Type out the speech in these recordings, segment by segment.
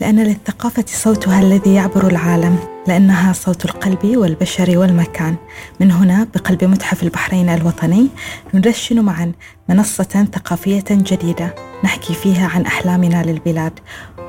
لأن للثقافة صوتها الذي يعبر العالم لأنها صوت القلب والبشر والمكان. من هنا بقلب متحف البحرين الوطني ندشن معا منصة ثقافية جديدة نحكي فيها عن أحلامنا للبلاد.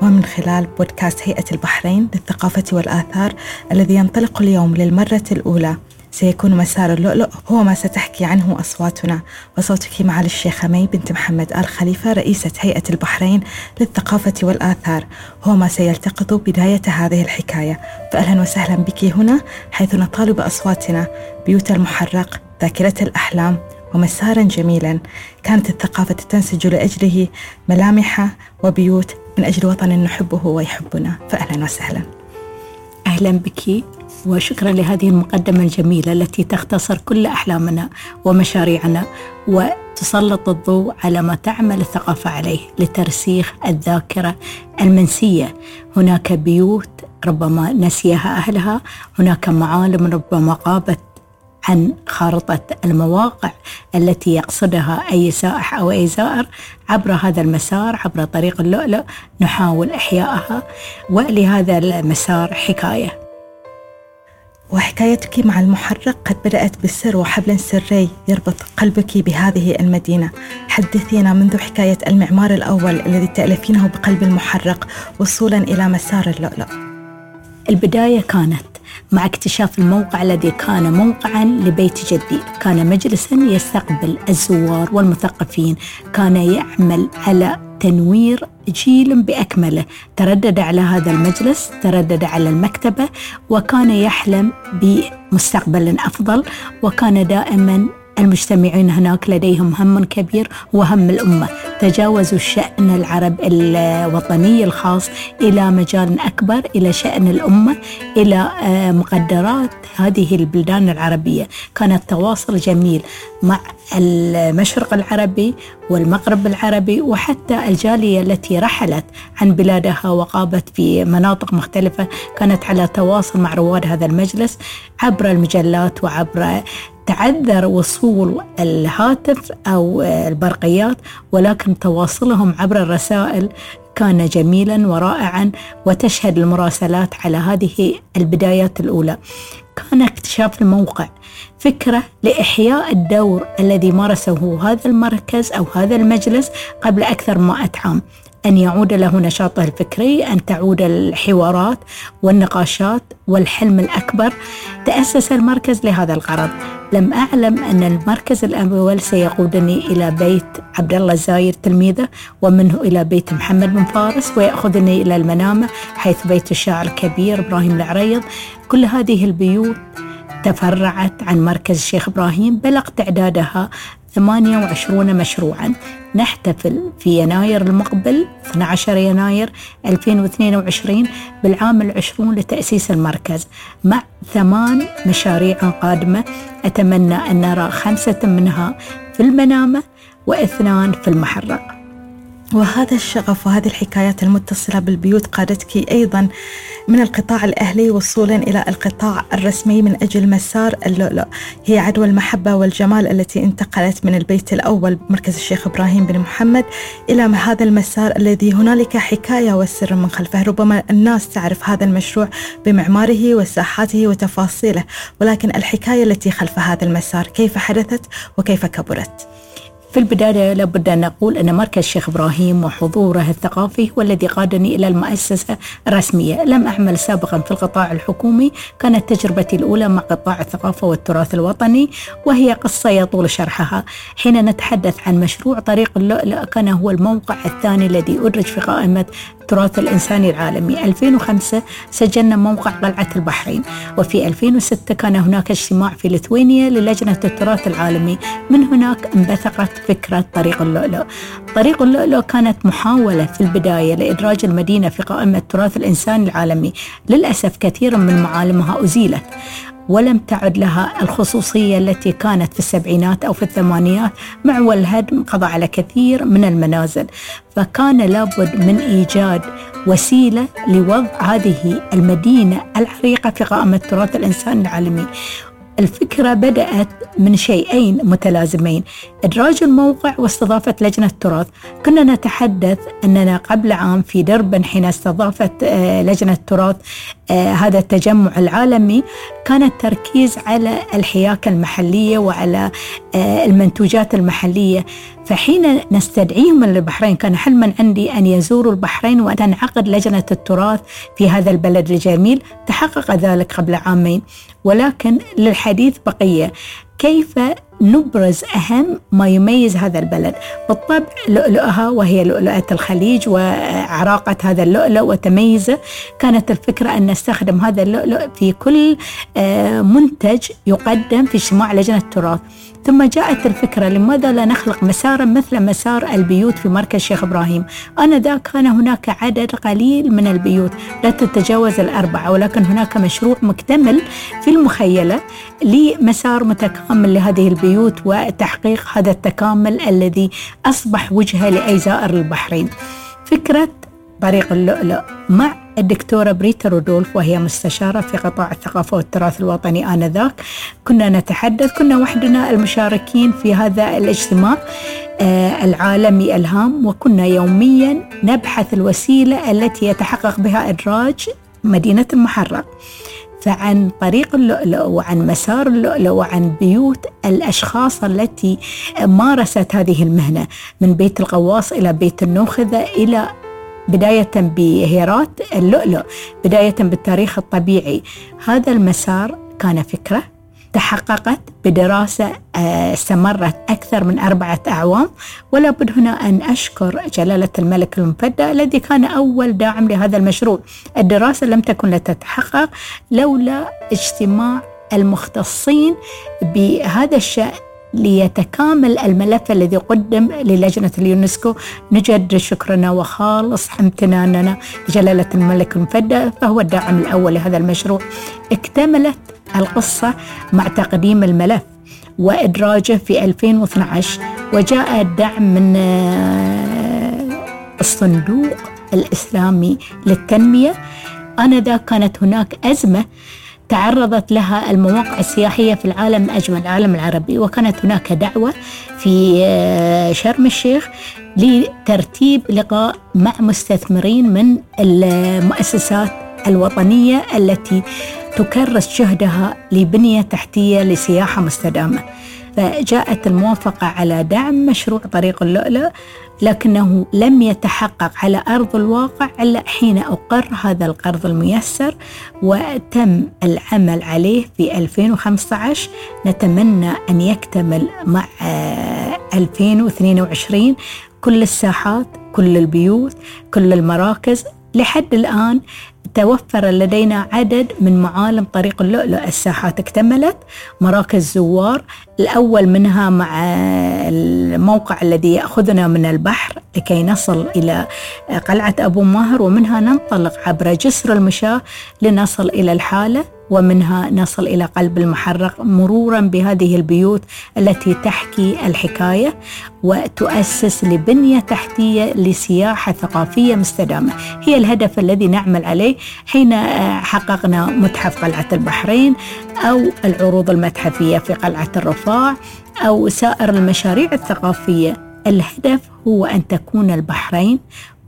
ومن خلال بودكاست هيئة البحرين للثقافة والآثار الذي ينطلق اليوم للمرة الأولى. سيكون مسار اللؤلؤ. هو ما ستحكي عنه أصواتنا. وصوتك معالي الشيخة مي بنت محمد آل خليفة رئيسة هيئة البحرين للثقافة والآثار. هو ما سيلتقط بداية هذه الحكاية. فأهلا وسهلا بك هنا حيث نطالب أصواتنا. بيوت المحرق ذاكرة الأحلام ومسارا جميلا. كانت الثقافة تنسج لأجله ملامح وبيوت من أجل وطن نحبه ويحبنا. فأهلا وسهلا. أهلا بك. وشكرا لهذه المقدمة الجميلة التي تختصر كل أحلامنا ومشاريعنا وتسلط الضوء على ما تعمل الثقافة عليه لترسيخ الذاكرة المنسية. هناك بيوت ربما نسيها أهلها هناك معالم ربما غابت عن خارطة المواقع التي يقصدها أي سائح أو أي زائر. عبر هذا المسار عبر طريق اللؤلؤ نحاول إحيائها ولهذا المسار حكاية. وحكايتك مع المحرق قد بدأت بالسر وحبل سري يربط قلبك بهذه المدينة. حدثينا منذ حكاية المعمار الأول الذي تألفينه بقلب المحرق وصولا إلى مسار اللؤلؤ. البداية كانت مع اكتشاف الموقع الذي كان موقعا لبيت جدي كان مجلسا يستقبل الزوار والمثقفين. كان يعمل على تنوير جيل باكمله تردد على هذا المجلس تردد على المكتبة وكان يحلم بمستقبل أفضل وكان دائما المجتمعين هناك لديهم هم كبير وهم الأمة. تجاوزوا الشأن العرب الوطني الخاص إلى مجال أكبر إلى شأن الأمة إلى آه، مقدرات هذه البلدان العربية. كان التواصل جميل مع المشرق العربي والمغرب العربي وحتى الجالية التي رحلت عن بلادها وغابت في مناطق مختلفة. كانت على تواصل مع رواد هذا المجلس عبر المجلات وعبر تعذر وصول الهاتف أو البرقيات ولكن تواصلهم عبر الرسائل كان جميلا ورائعا وتشهد المراسلات على هذه البدايات الأولى. كان اكتشاف الموقع فكرة لإحياء الدور الذي مارسه هذا المركز أو هذا المجلس قبل من 100 عام. أن يعود له نشاطه الفكري أن تعود الحوارات والنقاشات والحلم الأكبر. تأسس المركز لهذا الغرض. لم أعلم أن المركز الأول سيقودني إلى بيت عبد الله الزاير تلميذه ومنه إلى بيت محمد بن فارس ويأخذني إلى المنامة حيث بيت الشاعر الكبير إبراهيم العريض. كل هذه البيوت تفرعت عن مركز الشيخ إبراهيم بلغ تعدادها 28 مشروعا. نحتفل في يناير المقبل 12 يناير 2022 بالعام العشرون لتأسيس المركز. مع ثمان مشاريع قادمة أتمنى أن نرى خمسة منها في المنامة واثنان في المحرق. وهذا الشغف وهذه الحكايات المتصلة بالبيوت قادتك أيضا من القطاع الأهلي وصولا إلى القطاع الرسمي من أجل مسار اللؤلؤ. هي عدوى المحبة والجمال التي انتقلت من البيت الأول بمركز الشيخ إبراهيم بن محمد إلى هذا المسار الذي هنالك حكاية والسر من خلفه. ربما الناس تعرف هذا المشروع بمعماره وساحاته وتفاصيله ولكن الحكاية التي خلف هذا المسار كيف حدثت وكيف كبرت؟ في البداية لابد أن نقول أن مركز الشيخ إبراهيم وحضوره الثقافي هو الذي قادني إلى المؤسسة الرسمية. لم أعمل سابقا في القطاع الحكومي. كانت تجربتي الأولى مع قطاع الثقافة والتراث الوطني وهي قصة يطول شرحها. حين نتحدث عن مشروع طريق اللؤلؤ كان هو الموقع الثاني الذي أدرج في قائمة التراث الإنساني العالمي. 2005 سجلنا موقع قلعة البحرين وفي 2006 كان هناك اجتماع في ليثوانيا للجنة التراث العالمي. من هناك انبثقت فكرة طريق اللؤلؤ. طريق اللؤلؤ كانت محاولة في البداية لإدراج المدينة في قائمة التراث الإنساني العالمي. للأسف كثير من معالمها أزيلت. ولم تعد لها الخصوصية التي كانت في السبعينات أو في الثمانينات مع الهدم قضى على كثير من المنازل. فكان لابد من إيجاد وسيلة لوضع هذه المدينة العريقة في قائمة تراث الإنسان العالمي. الفكرة بدأت من شيئين متلازمين. إدراج الموقع واستضافة لجنة التراث كنا نتحدث أننا قبل عام في دربن حين استضافت آه، لجنة التراث آه، هذا التجمع العالمي. كان التركيز على الحياكة المحلية وعلى آه، المنتوجات المحلية. فحين نستدعيهم من البحرين كان حلما عندي أن يزوروا البحرين وأن تنعقد لجنة التراث في هذا البلد الجميل تحقق ذلك قبل عامين. ولكن للحديث بقية. كيف نبرز أهم ما يميز هذا البلد؟ بالطبع لؤلؤها وهي لؤلؤة الخليج وعراقة هذا اللؤلؤ وتميزه كانت الفكرة أن نستخدم هذا اللؤلؤ في كل آه، منتج يقدم في اجتماع لجنة التراث. ثم جاءت الفكرة لماذا لا نخلق مسارا مثل مسار البيوت في مركز شيخ إبراهيم؟ آنذاك كان هناك عدد قليل من البيوت لا تتجاوز الأربعة ولكن هناك مشروع مكتمل في المخيلة لمسار متكامل لهذه البيوت وتحقيق هذا التكامل الذي أصبح وجهة لأي زائر البحرين. فكرة طريق اللؤلؤ. مع الدكتورة بريتا رودولف وهي مستشارة في قطاع الثقافة والتراث الوطني آنذاك. كنا نتحدث كنا وحدنا المشاركين في هذا الاجتماع آه العالمي الهام وكنا يوميا نبحث الوسيلة التي يتحقق بها إدراج مدينة المحرق فعن طريق اللؤلؤ وعن مسار اللؤلؤ وعن بيوت الأشخاص التي مارست هذه المهنة من بيت الغواص إلى بيت النوخذة إلى بداية بهيرات اللؤلؤ بداية بالتاريخ الطبيعي. هذا المسار كان فكرة تحققت بدراسة آه، استمرت أكثر من أربعة أعوام. ولا بد هنا أن أشكر جلالة الملك المفدى الذي كان أول داعم لهذا المشروع. الدراسة لم تكن لتتحقق لولا اجتماع المختصين بهذا الشأن. ليتكامل الملف الذي قدم للجنة اليونسكو. نجد شكرنا وخالص امتناننا لجلالة الملك المفدى فهو الداعم الأول لهذا المشروع. اكتملت القصة مع تقديم الملف وإدراجه في 2012 وجاء الدعم من آه، الصندوق الإسلامي للتنمية. آنذاك كانت هناك أزمة تعرضت لها المواقع السياحية في العالم أجمل العالم العربي وكانت هناك دعوة في آه، شرم الشيخ لترتيب لقاء مع مستثمرين من المؤسسات الوطنية التي تكرس جهدها لبنية تحتية لسياحة مستدامة. فجاءت الموافقة على دعم مشروع طريق اللؤلؤ لكنه لم يتحقق على أرض الواقع إلا حين أقر هذا القرض الميسر وتم العمل عليه في 2015 نتمنى أن يكتمل مع 2022 كل الساحات كل البيوت كل المراكز. لحد الآن توفر لدينا عدد من معالم طريق اللؤلؤ الساحات اكتملت. مراكز زوار الأول منها مع الموقع الذي يأخذنا من البحر لكي نصل إلى قلعة أبو ماهر ومنها ننطلق عبر جسر المشاة لنصل إلى الحالة. ومنها نصل إلى قلب المحرق مرورا بهذه البيوت التي تحكي الحكاية وتؤسس لبنية تحتية لسياحة ثقافية مستدامة، هي الهدف الذي نعمل عليه حين حققنا متحف قلعة البحرين أو العروض المتحفية في قلعة الرفاع أو سائر المشاريع الثقافية. الهدف هو أن تكون البحرين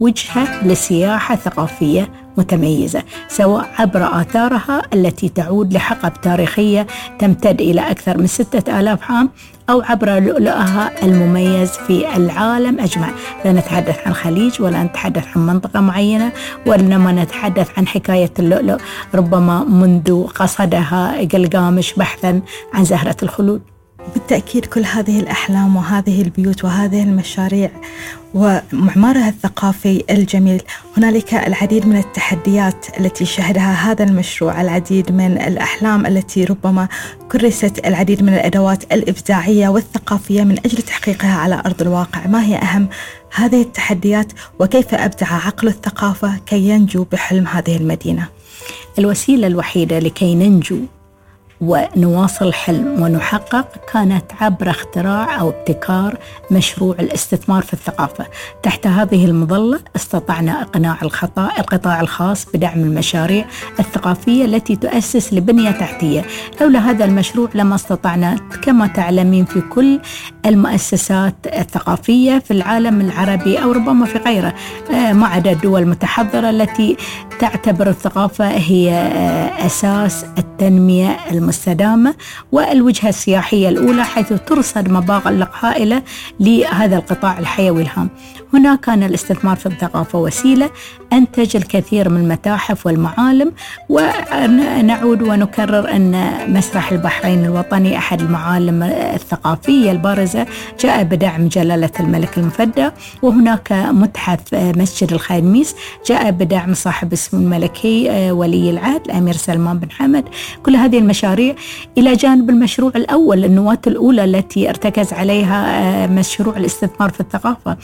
وجهة لسياحة ثقافية متميزة سواء عبر آثارها التي تعود لحقب تاريخية تمتد إلى أكثر من ستة آلاف عام أو عبر لؤلؤها المميز في العالم أجمع، لا نتحدث عن خليج ولا نتحدث عن منطقة معينة وإنما نتحدث عن حكاية اللؤلؤ ربما منذ قصدها قلقامش بحثا عن زهرة الخلود. بالتأكيد كل هذه الأحلام وهذه البيوت وهذه المشاريع ومعمارها الثقافي الجميل هنالك العديد من التحديات التي شهدها هذا المشروع العديد من الأحلام التي ربما كرست العديد من الأدوات الإبداعية والثقافية من أجل تحقيقها على أرض الواقع. ما هي أهم؟ هذه التحديات وكيف أبدع عقل الثقافة كي ينجو بحلم هذه المدينة؟ الوسيلة الوحيدة لكي ننجو ونواصل الحلم ونحقق كانت عبر اختراع أو ابتكار مشروع الاستثمار في الثقافة. تحت هذه المظلة استطعنا إقناع الخطأ القطاع الخاص بدعم المشاريع الثقافية التي تؤسس لبنية تحتية. لولا هذا المشروع لما استطعنا كما تعلمين في كل المؤسسات الثقافية في العالم العربي أو ربما في غيره. آه، ما عدا الدول المتحضرة التي تعتبر الثقافة هي آه، أساس التنمية المستدامة والوجهة السياحية الأولى حيث ترصد مبالغ هائلة لهذا القطاع الحيوي الهام. هنا كان الاستثمار في الثقافة وسيلة أنتج الكثير من المتاحف والمعالم ونعود ونكرر أن مسرح البحرين الوطني أحد المعالم الثقافية البارزة جاء بدعم جلالة الملك المفدى وهناك متحف مسجد الخاميس جاء بدعم صاحب السمو الملكي ولي العهد الأمير سلمان بن حمد. كل هذه المشاريع إلى جانب المشروع الأول النواة الأولى التي ارتكز عليها مشروع الاستثمار في الثقافة.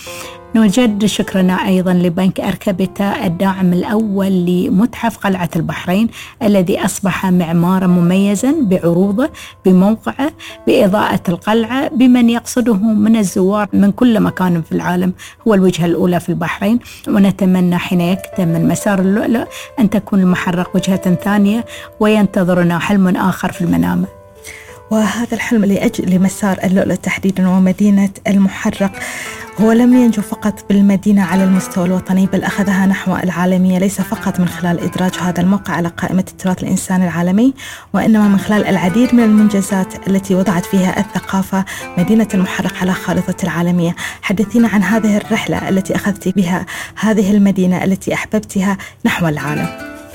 نجد شكرنا أيضا لبنك أركبتا الداعم الأول لمتحف قلعة البحرين الذي أصبح معمارا مميزا بعروضه بموقعه بإضاءة القلعة بمن يقصده من الزوار من كل مكان في العالم. هو الوجهة الأولى في البحرين. ونتمنى حين يكتمل مسار اللؤلؤ أن تكون المحرق وجهة ثانية وينتظرنا حلم آخر في المنامة. وهذا الحلم لأجل لمسار اللؤلؤ تحديدا ومدينة المحرق. هو لم ينجو فقط بالمدينة على المستوى الوطني بل أخذها نحو العالمية ليس فقط من خلال إدراج هذا الموقع على قائمة التراث الإنساني العالمي وإنما من خلال العديد من المنجزات التي وضعت فيها الثقافة مدينة المحرق على خارطة العالمية. حدثينا عن هذه الرحلة التي أخذت بها هذه المدينة التي أحببتها نحو العالم.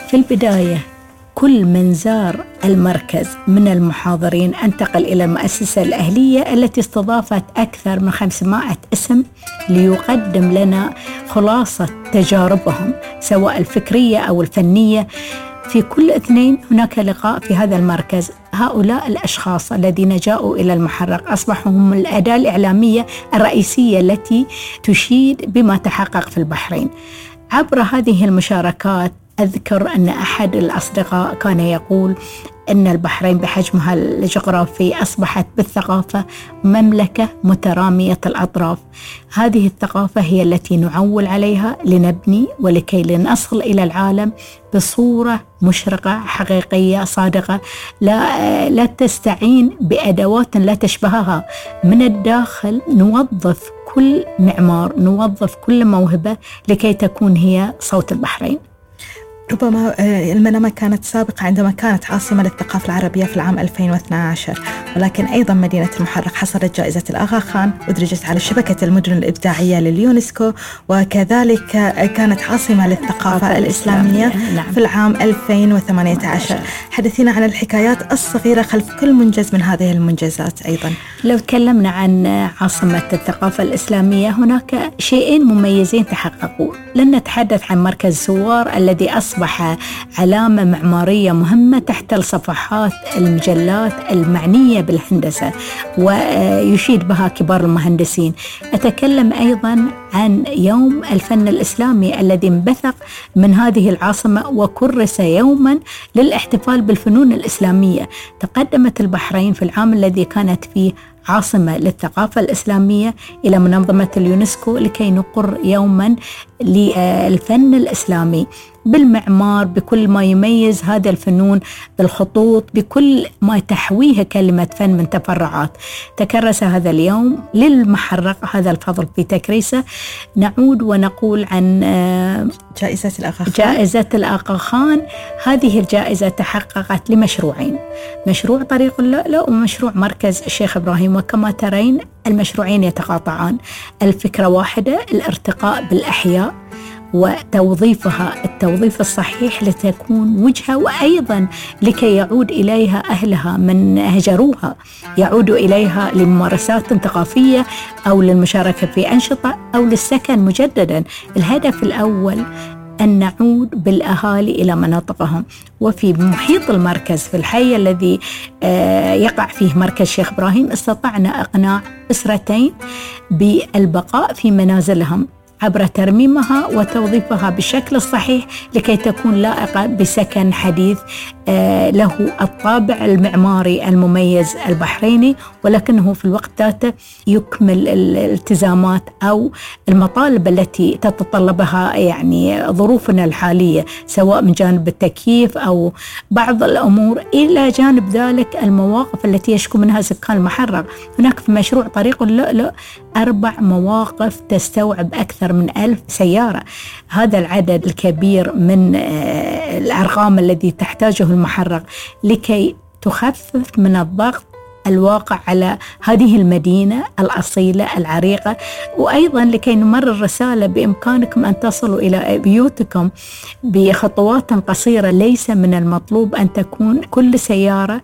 في البداية كل من زار المركز من المحاضرين أنتقل إلى المؤسسة الأهلية التي استضافت أكثر من 500 اسم ليقدم لنا خلاصة تجاربهم سواء الفكرية أو الفنية. في كل اثنين هناك لقاء في هذا المركز. هؤلاء الأشخاص الذين جاءوا إلى المحرق أصبحوا هم الأداة الإعلامية الرئيسية التي تشيد بما تحقق في البحرين. عبر هذه المشاركات أذكر أن أحد الأصدقاء كان يقول أن البحرين بحجمها الجغرافي أصبحت بالثقافة مملكة مترامية الأطراف. هذه الثقافة هي التي نعول عليها لنبني ولكي لنصل إلى العالم بصورة مشرقة حقيقية صادقة. لا, لا تستعين بأدوات لا تشبهها. من الداخل نوظف كل معمار نوظف كل موهبة لكي تكون هي صوت البحرين. ربما آه، المنامة كانت سابقة عندما كانت عاصمة للثقافة العربية في العام 2012 ولكن أيضا مدينة المحرق حصلت جائزة الآغا خان أدرجت على شبكة المدن الإبداعية لليونسكو. وكذلك كانت عاصمة للثقافة الإسلامية نعم. في العام 2018 حدثينا عن الحكايات الصغيرة خلف كل منجز من هذه المنجزات أيضا. لو تكلمنا عن عاصمة الثقافة الإسلامية هناك شيئين مميزين تحققوا. لن نتحدث عن مركز سوار الذي أصبح علامة معمارية مهمة تحت الصفحات المجلات المعنية بالهندسة ويشيد بها كبار المهندسين. أتكلم أيضا عن يوم الفن الإسلامي الذي انبثق من هذه العاصمة وكرس يوما للاحتفال بالفنون الإسلامية. تقدمت البحرين في العام الذي كانت فيه عاصمة للثقافة الإسلامية إلى منظمة اليونسكو لكي نقر يوما للفن الإسلامي بالمعمار بكل ما يميز هذا الفنون بالخطوط بكل ما تحويه كلمة فن من تفرعات. تكرس هذا اليوم للمحرق هذا الفضل في تكريسه. نعود ونقول عن آه، جائزة الأغا خان. جائزة الأغا خان. هذه الجائزة تحققت لمشروعين. مشروع طريق اللؤلؤ ومشروع مركز الشيخ إبراهيم. وكما ترين المشروعين يتقاطعان. الفكرة واحدة الارتقاء بالأحياء. وتوظيفها. التوظيف الصحيح لتكون وجهة وأيضا لكي يعود إليها أهلها من هجروها. يعود إليها لممارسات ثقافية أو للمشاركة في أنشطة أو للسكن مجددا. الهدف الأول أن نعود بالأهالي إلى مناطقهم. وفي محيط المركز في الحي الذي آه، يقع فيه مركز شيخ إبراهيم استطعنا إقناع أسرتين بالبقاء في منازلهم. عبر ترميمها وتوظيفها بالشكل الصحيح لكي تكون لائقة بسكن حديث آه، له الطابع المعماري المميز البحريني ولكنه في الوقت ذاته يكمل الالتزامات أو المطالب التي تتطلبها يعني ظروفنا الحالية سواء من جانب التكييف أو بعض الأمور إلى جانب ذلك المواقف التي يشكو منها سكان المحرق هناك في مشروع طريق اللؤلؤ أربع مواقف تستوعب أكثر من ألف سيارة. هذا العدد الكبير من آه، الأرقام الذي تحتاجه المحرق لكي تخفف من الضغط الواقع على هذه المدينة الأصيلة العريقة وأيضا لكي نمرر رسالة بإمكانكم أن تصلوا إلى بيوتكم بخطوات قصيرة ليس من المطلوب أن تكون كل سيارة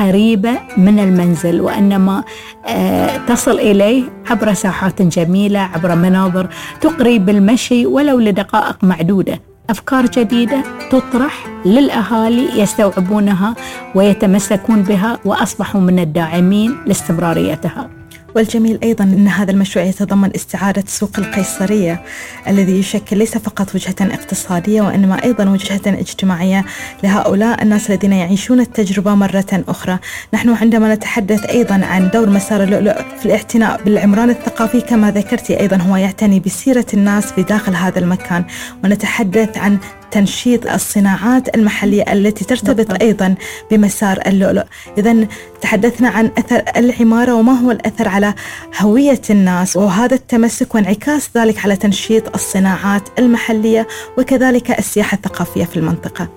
قريبة من المنزل وإنما آه، تصل إليه عبر ساحات جميلة عبر مناظر تقري بالمشي ولو لدقائق معدودة. أفكار جديدة تطرح للأهالي يستوعبونها ويتمسكون بها وأصبحوا من الداعمين لاستمراريتها. والجميل أيضا أن هذا المشروع يتضمن استعادة سوق القيصرية الذي يشكل ليس فقط وجهة اقتصادية وإنما أيضا وجهة اجتماعية لهؤلاء الناس الذين يعيشون التجربة مرة أخرى. نحن عندما نتحدث أيضا عن دور مسار اللؤلؤ في الاعتناء بالعمران الثقافي كما ذكرتي أيضا هو يعتني بسيرة الناس في داخل هذا المكان ونتحدث عن تنشيط الصناعات المحلية التي ترتبط أيضا بمسار اللؤلؤ. إذا تحدثنا عن أثر العمارة وما هو الأثر على هوية الناس وهذا التمسك وانعكاس ذلك على تنشيط الصناعات المحلية وكذلك السياحة الثقافية في المنطقة.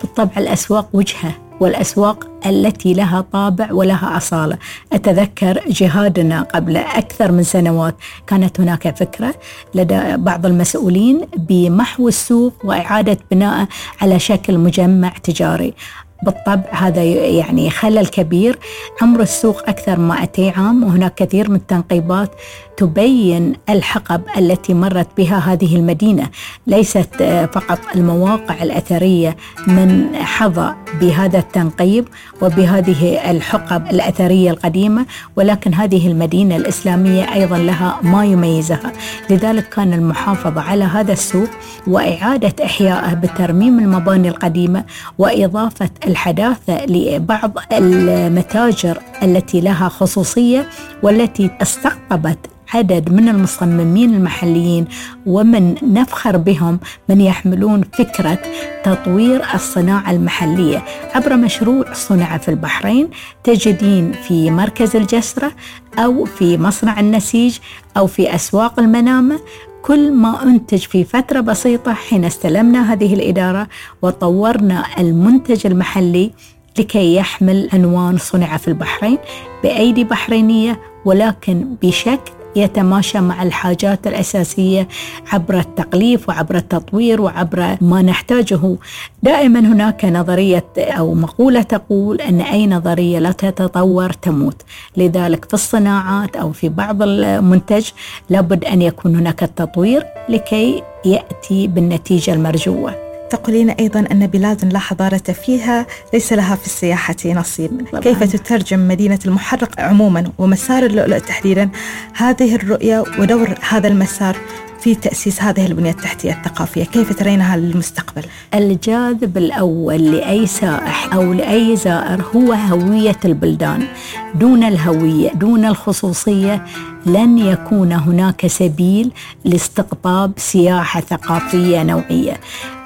بالطبع الأسواق وجهة. والأسواق التي لها طابع ولها أصالة. أتذكر جهادنا قبل أكثر من سنوات. كانت هناك فكرة لدى بعض المسؤولين بمحو السوق وإعادة بناءه على شكل مجمع تجاري. بالطبع هذا يعني خلل كبير. عمر السوق أكثر من 200 عام وهناك كثير من التنقيبات تبين الحقب التي مرت بها هذه المدينة. ليست فقط المواقع الأثرية من حظى بهذا التنقيب وبهذه الحقب الأثرية القديمة ولكن هذه المدينة الإسلامية أيضا لها ما يميزها. لذلك كان المحافظة على هذا السوق وإعادة إحيائه بترميم المباني القديمة وإضافة الحداثة لبعض المتاجر التي لها خصوصية والتي استقطبت عدد من المصممين المحليين ومن نفخر بهم من يحملون فكرة تطوير الصناعة المحلية. عبر مشروع صنع في البحرين تجدين في مركز الجسرة أو في مصنع النسيج أو في أسواق المنامة. كل ما أنتج في فترة بسيطة حين استلمنا هذه الإدارة وطورنا المنتج المحلي لكي يحمل عنوان صنع في البحرين بأيدي بحرينية ولكن بشكل يتماشى مع الحاجات الأساسية عبر التقليف وعبر التطوير وعبر ما نحتاجه. دائما هناك نظرية أو مقولة تقول أن أي نظرية لا تتطور تموت. لذلك في الصناعات أو في بعض المنتج لابد أن يكون هناك التطوير لكي يأتي بالنتيجة المرجوة. تقولين أيضا أن بلاد لا حضارة فيها ليس لها في السياحة نصيب طبعا. كيف تترجم مدينة المحرق عموما ومسار اللؤلؤ تحديدا هذه الرؤية ودور هذا المسار في تأسيس هذه البنية التحتية الثقافية؟ كيف ترينها للمستقبل؟ الجاذب الأول لأي سائح أو لأي زائر هو هوية البلدان. دون الهوية دون الخصوصية لن يكون هناك سبيل لاستقطاب سياحة ثقافية نوعية.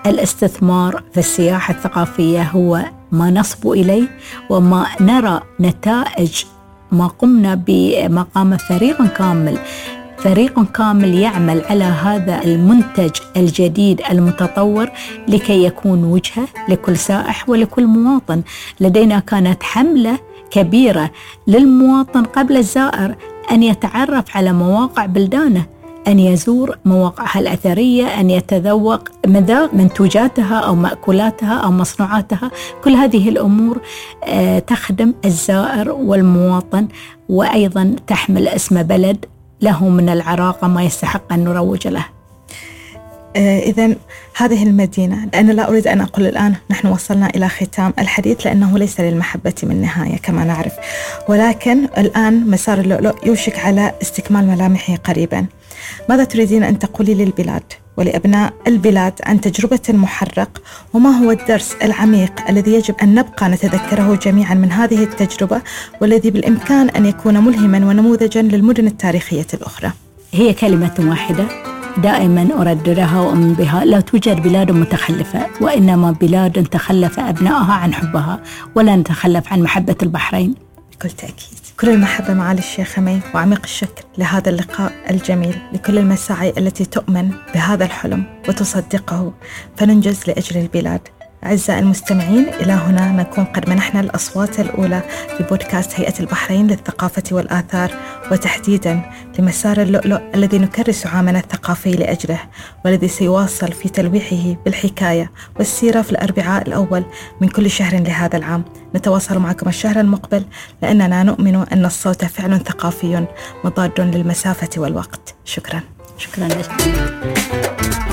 الاستثمار في السياحة الثقافية هو ما نصب إليه وما نرى نتائج ما قمنا بمقام فريق كامل. فريق كامل يعمل على هذا المنتج الجديد المتطور لكي يكون وجهة لكل سائح ولكل مواطن. لدينا كانت حملة كبيرة للمواطن قبل الزائر أن يتعرف على مواقع بلدانه أن يزور مواقعها الأثرية أن يتذوق مذاق منتوجاتها أو مأكولاتها أو مصنوعاتها. كل هذه الأمور آه، تخدم الزائر والمواطن وأيضا تحمل اسم بلد له من العراقة ما يستحق أن نروج له. إذا هذه المدينة أنا لا أريد أن أقول الآن نحن وصلنا إلى ختام الحديث لأنه ليس للمحبة من نهاية كما نعرف. ولكن الآن مسار اللؤلؤ يوشك على استكمال ملامحه قريبا. ماذا تريدين أن تقولي للبلاد ولأبناء البلاد عن تجربة المحرق؟ وما هو الدرس العميق الذي يجب أن نبقى نتذكره جميعا من هذه التجربة والذي بالإمكان أن يكون ملهما ونموذجا للمدن التاريخية الأخرى؟ هي كلمة واحدة. دائما أرددها وأؤمن بها. لا توجد بلاد متخلفة وإنما بلاد تخلف أبنائها عن حبها ولا نتخلف عن محبة البحرين. بكل تأكيد. كل المحبة معالي الشيخ مي وعميق الشكر لهذا اللقاء الجميل لكل المساعي التي تؤمن بهذا الحلم وتصدقه. فننجز لأجل البلاد. أعزائي المستمعين إلى هنا نكون قد منحنا الأصوات الأولى لبودكاست هيئة البحرين للثقافة والآثار. وتحديدا لمسار اللؤلؤ الذي نكرس عامنا الثقافي لأجله والذي سيواصل في تلويحه بالحكاية والسيرة في الأربعاء الأول من كل شهر لهذا العام. نتواصل معكم الشهر المقبل لأننا نؤمن أن الصوت فعل ثقافي مضاد للمسافة والوقت. شكرا. شكرا لك.